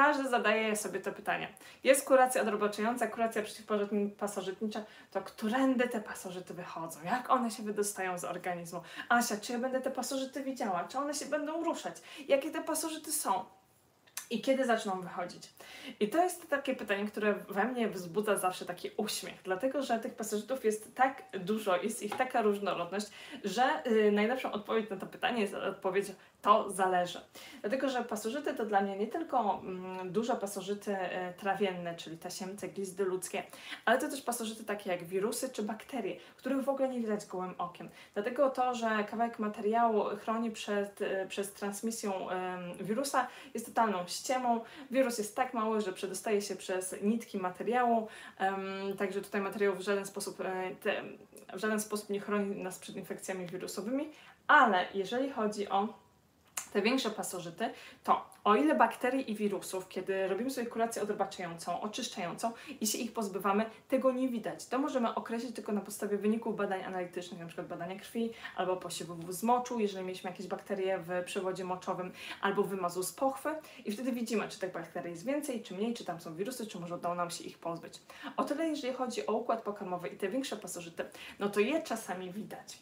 każdy zadaje sobie to pytanie. Jest kuracja odrobaczająca, kuracja przeciwpasożytnicza, to którędy te pasożyty wychodzą? Jak one się wydostają z organizmu? Asia, czy ja będę te pasożyty widziała? Czy one się będą ruszać? Jakie te pasożyty są? I kiedy zaczną wychodzić? I to jest takie pytanie, które we mnie wzbudza zawsze taki uśmiech, dlatego że tych pasożytów jest tak dużo, jest ich taka różnorodność, że yy, najlepszą odpowiedź na to pytanie jest odpowiedź to zależy. Dlatego, że pasożyty to dla mnie nie tylko mm, duże pasożyty y, trawienne, czyli tasiemce, glizdy ludzkie, ale to też pasożyty takie jak wirusy czy bakterie, których w ogóle nie widać gołym okiem. Dlatego to, że kawałek materiału chroni przed, y, przez transmisją wirusa jest totalną ściemą. Wirus jest tak mały, że przedostaje się przez nitki materiału, także tutaj materiał w żaden sposób, e, w żaden sposób nie chroni nas przed infekcjami wirusowymi, ale jeżeli chodzi o te większe pasożyty, to o ile bakterii i wirusów, kiedy robimy sobie kurację odrobaczającą, oczyszczającą i się ich pozbywamy, tego nie widać. To możemy określić tylko na podstawie wyników badań analitycznych, np. badania krwi albo posiewów z moczu, jeżeli mieliśmy jakieś bakterie w przewodzie moczowym albo wymazu z pochwy i wtedy widzimy, czy tych bakterii jest więcej, czy mniej, czy tam są wirusy, czy może udało nam się ich pozbyć. O tyle, jeżeli chodzi o układ pokarmowy i te większe pasożyty, no to je czasami widać.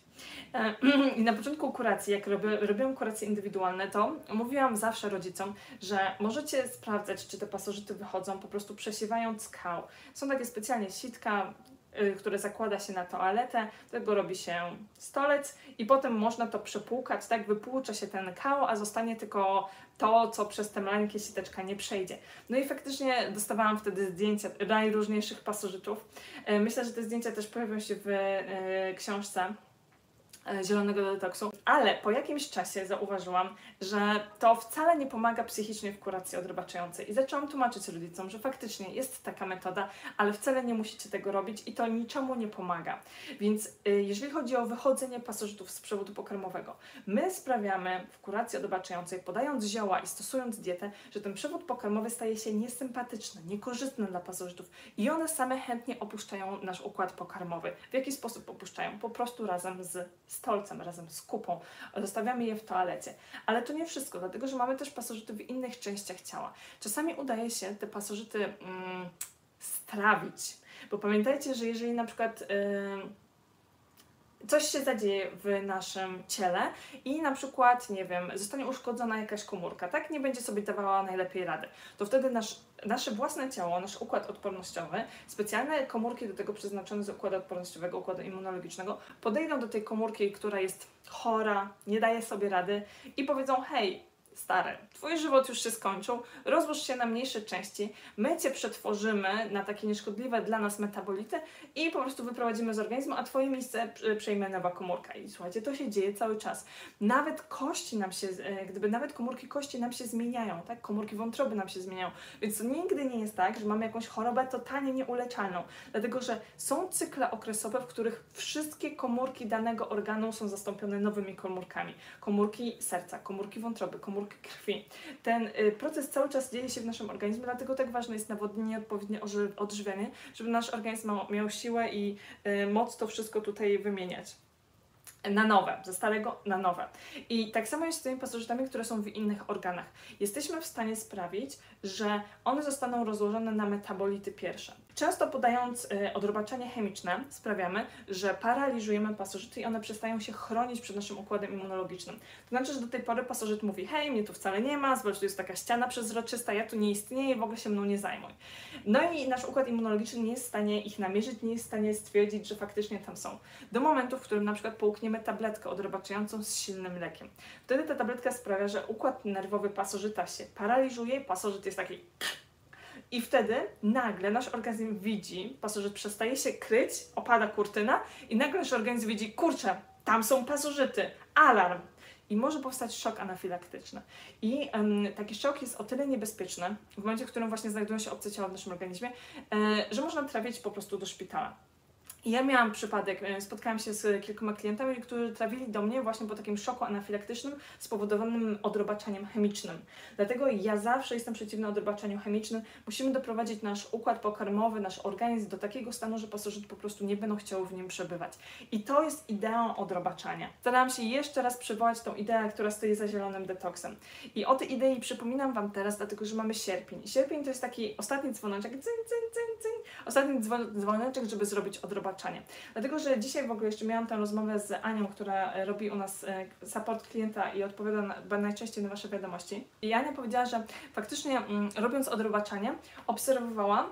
E, I na początku kuracji, jak robię, robiłam kuracje indywidualne, to mówiłam zawsze rodzicom, że możecie sprawdzać, czy te pasożyty wychodzą po prostu przesiewając kał. Są takie specjalnie sitka, y, które zakłada się na toaletę, tego robi się stolec i potem można to przepłukać, tak wypłucza się ten kał, a zostanie tylko to, co przez te maleńkie siteczka nie przejdzie. No i faktycznie dostawałam wtedy zdjęcia najróżniejszych pasożytów. E, myślę, że te zdjęcia też pojawią się w e, książce zielonego detoksu, ale po jakimś czasie zauważyłam, że to wcale nie pomaga psychicznie w kuracji odrobaczającej i zaczęłam tłumaczyć rodzicom, że faktycznie jest taka metoda, ale wcale nie musicie tego robić i to niczemu nie pomaga. Więc y, jeżeli chodzi o wychodzenie pasożytów z przewodu pokarmowego, my sprawiamy w kuracji odrobaczającej, podając zioła i stosując dietę, że ten przewód pokarmowy staje się niesympatyczny, niekorzystny dla pasożytów i one same chętnie opuszczają nasz układ pokarmowy. W jaki sposób opuszczają? Po prostu razem z stolcem, razem z kupą. Zostawiamy je w toalecie. Ale to nie wszystko, dlatego że mamy też pasożyty w innych częściach ciała. Czasami udaje się te pasożyty mm, strawić, bo pamiętajcie, że jeżeli na przykład. Yy, coś się zadzieje w naszym ciele i na przykład, nie wiem, zostanie uszkodzona jakaś komórka, tak? Nie będzie sobie dawała najlepiej rady. To wtedy nasz, nasze własne ciało, nasz układ odpornościowy, specjalne komórki do tego przeznaczone z układu odpornościowego, układu immunologicznego, podejdą do tej komórki, która jest chora, nie daje sobie rady i powiedzą: Hej, stary, twój żywot już się skończył, rozłóż się na mniejsze części, my cię przetworzymy na takie nieszkodliwe dla nas metabolity i po prostu wyprowadzimy z organizmu, a twoje miejsce przejmie nowa komórka. I słuchajcie, to się dzieje cały czas. Nawet kości nam się, e, gdyby nawet komórki kości nam się zmieniają, tak? Komórki wątroby nam się zmieniają. Więc to nigdy nie jest tak, że mamy jakąś chorobę totalnie nieuleczalną. Dlatego, że są cykle okresowe, w których wszystkie komórki danego organu są zastąpione nowymi komórkami. Komórki serca, komórki wątroby, komórki krwi. Ten y, proces cały czas dzieje się w naszym organizmie, dlatego tak ważne jest nawodnienie, odpowiednie odżywianie, żeby nasz organizm miał siłę i y, moc to wszystko tutaj wymieniać na nowe, ze starego na nowe. I tak samo jest z tymi pasożytami, które są w innych organach. Jesteśmy w stanie sprawić, że one zostaną rozłożone na metabolity pierwsze. Często podając y, odrobaczenie chemiczne sprawiamy, że paraliżujemy pasożyty i one przestają się chronić przed naszym układem immunologicznym. To znaczy, że do tej pory pasożyt mówi, hej, mnie tu wcale nie ma, zobacz, tu jest taka ściana przezroczysta, ja tu nie istnieję, w ogóle się mną nie zajmuj. No i nasz układ immunologiczny nie jest w stanie ich namierzyć, nie jest w stanie stwierdzić, że faktycznie tam są. Do momentu, w którym na przykład połkniemy tabletkę odrobaczającą z silnym lekiem. Wtedy ta tabletka sprawia, że układ nerwowy pasożyta się paraliżuje, pasożyt jest taki i wtedy nagle nasz organizm widzi, pasożyt przestaje się kryć, opada kurtyna i nagle nasz organizm widzi, kurczę, tam są pasożyty, alarm. I może powstać szok anafilaktyczny. I um, taki szok jest o tyle niebezpieczny, w momencie, w którym właśnie znajdują się obce ciała w naszym organizmie, e, że można trafić po prostu do szpitala. Ja miałam przypadek, e, spotkałam się z kilkoma klientami, którzy trafili do mnie właśnie po takim szoku anafilaktycznym spowodowanym odrobaczaniem chemicznym. Dlatego ja zawsze jestem przeciwna odrobaczaniu chemicznym. Musimy doprowadzić nasz układ pokarmowy, nasz organizm do takiego stanu, że pasożyty po prostu nie będą chciały w nim przebywać. I to jest ideą odrobaczania. Starałam się jeszcze raz przywołać tą ideę, która stoi za zielonym detoksem. I o tej idei przypominam Wam teraz, dlatego że mamy sierpień. Sierpień to jest taki ostatni dzwoneczek, cyń, cyń, cyń, cyń, ostatni dzwoneczek, żeby zrobić odrobaczenie Dlatego, że dzisiaj w ogóle jeszcze miałam tę rozmowę z Anią, która e, robi u nas e, support klienta i odpowiada na, najczęściej na Wasze wiadomości. I Ania powiedziała, że faktycznie mm, robiąc odrobaczanie, obserwowała,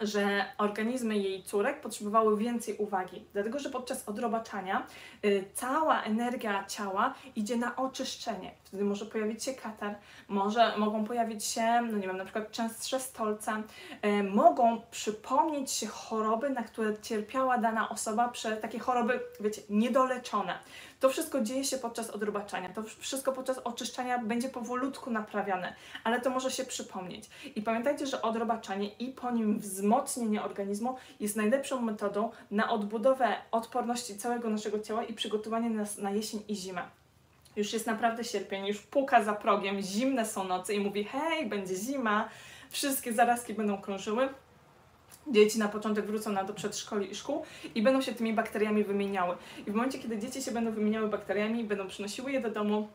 że organizmy jej córek potrzebowały więcej uwagi, dlatego że podczas odrobaczania y, cała energia ciała idzie na oczyszczenie. Wtedy może pojawić się katar, może, mogą pojawić się, no nie wiem, na przykład częstsze stolce, y, mogą przypomnieć się choroby, na które cierpiała dana osoba, przez takie choroby, wiecie, niedoleczone. To wszystko dzieje się podczas odrobaczania, to wszystko podczas oczyszczania będzie powolutku naprawiane, ale to może się przypomnieć. I pamiętajcie, że odrobaczanie i po nim wzmocnienie organizmu jest najlepszą metodą na odbudowę odporności całego naszego ciała i przygotowanie nas na jesień i zimę. Już jest naprawdę sierpień, już puka za progiem, zimne są noce i mówi: hej, będzie zima, wszystkie zarazki będą krążyły dzieci na początek wrócą na do przedszkoli i szkół i będą się tymi bakteriami wymieniały. I w momencie, kiedy dzieci się będą wymieniały bakteriami, będą przynosiły je do domu,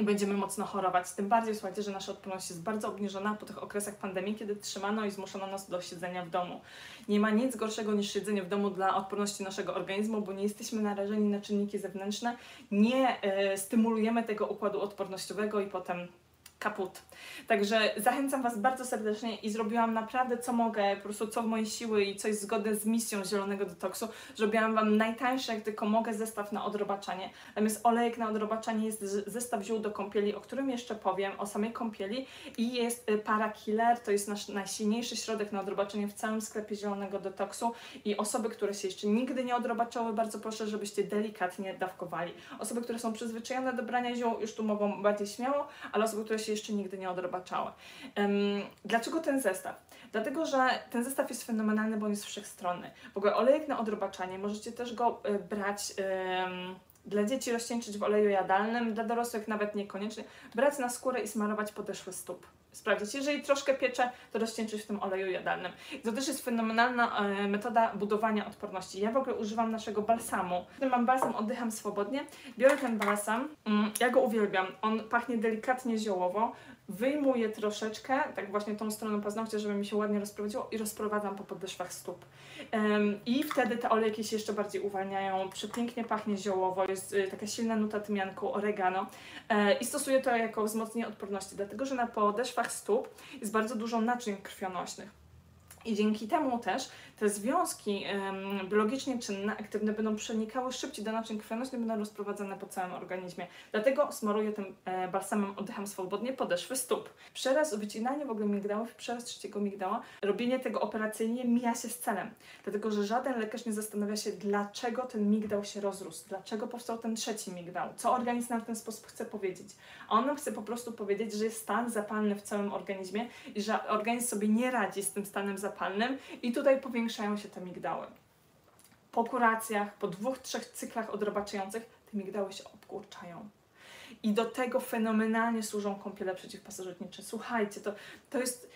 i będziemy mocno chorować. Tym bardziej słuchajcie, że nasza odporność jest bardzo obniżona po tych okresach pandemii, kiedy trzymano i zmuszono nas do siedzenia w domu. Nie ma nic gorszego niż siedzenie w domu dla odporności naszego organizmu, bo nie jesteśmy narażeni na czynniki zewnętrzne, nie y, stymulujemy tego układu odpornościowego i potem kaput. Także zachęcam Was bardzo serdecznie i zrobiłam naprawdę co mogę, po prostu co w mojej siły i coś zgodne z misją Zielonego Detoksu. Zrobiłam Wam najtańszy, jak tylko mogę, zestaw na odrobaczanie. Natomiast olejek na odrobaczanie jest zestaw ziół do kąpieli, o którym jeszcze powiem, o samej kąpieli i jest y, para killer, to jest nasz najsilniejszy środek na odrobaczenie w całym sklepie Zielonego Detoksu i osoby, które się jeszcze nigdy nie odrobaczały, bardzo proszę, żebyście delikatnie dawkowali. Osoby, które są przyzwyczajone do brania ziół, już tu mogą bardziej śmiało, ale osoby, które się jeszcze nigdy nie odrobaczały. Dlaczego ten zestaw? Dlatego, że ten zestaw jest fenomenalny, bo on jest wszechstronny. W ogóle olejek na odrobaczanie, możecie też go y, brać... dla dzieci rozcieńczyć w oleju jadalnym, dla dorosłych nawet niekoniecznie. Brać na skórę i smarować podeszły stóp. Sprawdzić, jeżeli troszkę piecze, to rozcieńczyć w tym oleju jadalnym. to też jest fenomenalna e, metoda budowania odporności. Ja w ogóle używam naszego balsamu. Mam balsam, oddycham swobodnie. Biorę ten balsam, mm, ja go uwielbiam. On pachnie delikatnie ziołowo. Wyjmuję troszeczkę, tak właśnie tą stroną paznokcia, żeby mi się ładnie rozprowadziło i rozprowadzam po podeszwach stóp. I wtedy te olejki się jeszcze bardziej uwalniają, przepięknie pachnie ziołowo, jest y, taka silna nuta tymianku, oregano e, i stosuję to jako wzmocnienie odporności, dlatego że na podeszwach stóp jest bardzo dużo naczyń krwionośnych. I dzięki temu też te związki ym, biologicznie czynne, aktywne będą przenikały szybciej do naczyń krwionośnych, będą rozprowadzane po całym organizmie. Dlatego smaruję tym e, balsamem, oddycham swobodnie podeszwy stóp. Przeraz, wycinanie w ogóle migdałów, przeraz trzeciego migdała, robienie tego operacyjnie mija się z celem. Dlatego, że żaden lekarz nie zastanawia się, dlaczego ten migdał się rozrósł, dlaczego powstał ten trzeci migdał, co organizm nam w ten sposób chce powiedzieć. A on nam chce po prostu powiedzieć, że jest stan zapalny w całym organizmie i że organizm sobie nie radzi z tym stanem zapalnym i tutaj powiększa zwiększają się te migdały. Po kuracjach, po dwóch, trzech cyklach odrobaczających, te migdały się obkurczają. I do tego fenomenalnie służą kąpiele przeciwpasożytnicze. Słuchajcie, to, to jest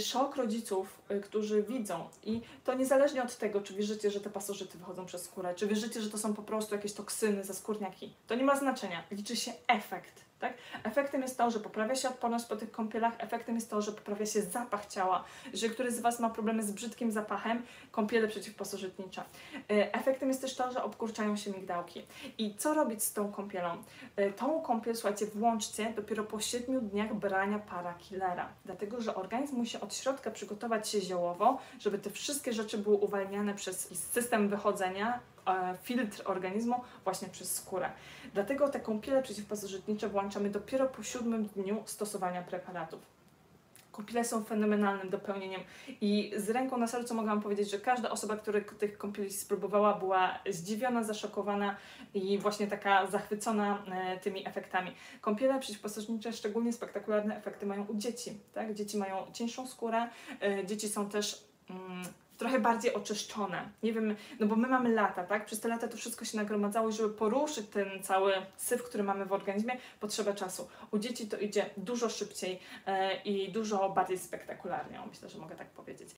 szok rodziców, y, którzy widzą i to niezależnie od tego, czy wierzycie, że te pasożyty wychodzą przez skórę, czy wierzycie, że to są po prostu jakieś toksyny ze skórniaki. To nie ma znaczenia. Liczy się efekt tak? Efektem jest to, że poprawia się odporność po tych kąpielach, efektem jest to, że poprawia się zapach ciała. Jeżeli któryś z Was ma problemy z brzydkim zapachem, kąpiele przeciwpasożytnicze. Y, efektem jest też to, że obkurczają się migdałki. I co robić z tą kąpielą? Y, tą kąpiel, słuchajcie, włączcie dopiero po 7 dniach brania para killera. Dlatego, że organizm musi od środka przygotować się ziołowo, żeby te wszystkie rzeczy były uwalniane przez system wychodzenia, e, filtr organizmu właśnie przez skórę. Dlatego te kąpiele przeciwpasożytnicze włączamy dopiero po siódmym dniu stosowania preparatów. Kąpiele są fenomenalnym dopełnieniem i z ręką na sercu mogę Wam powiedzieć, że każda osoba, która tych kąpieli spróbowała, była zdziwiona, zaszokowana i właśnie taka zachwycona e, tymi efektami. Kąpiele przeciwpasożytnicze szczególnie spektakularne efekty mają u dzieci. Tak? Dzieci mają cieńszą skórę, e, dzieci są też mm, trochę bardziej oczyszczone. Nie wiem, no bo my mamy lata, tak? Przez te lata to wszystko się nagromadzało i żeby poruszyć ten cały syf, który mamy w organizmie, potrzeba czasu. U dzieci to idzie dużo szybciej e, i dużo bardziej spektakularnie, myślę, że mogę tak powiedzieć.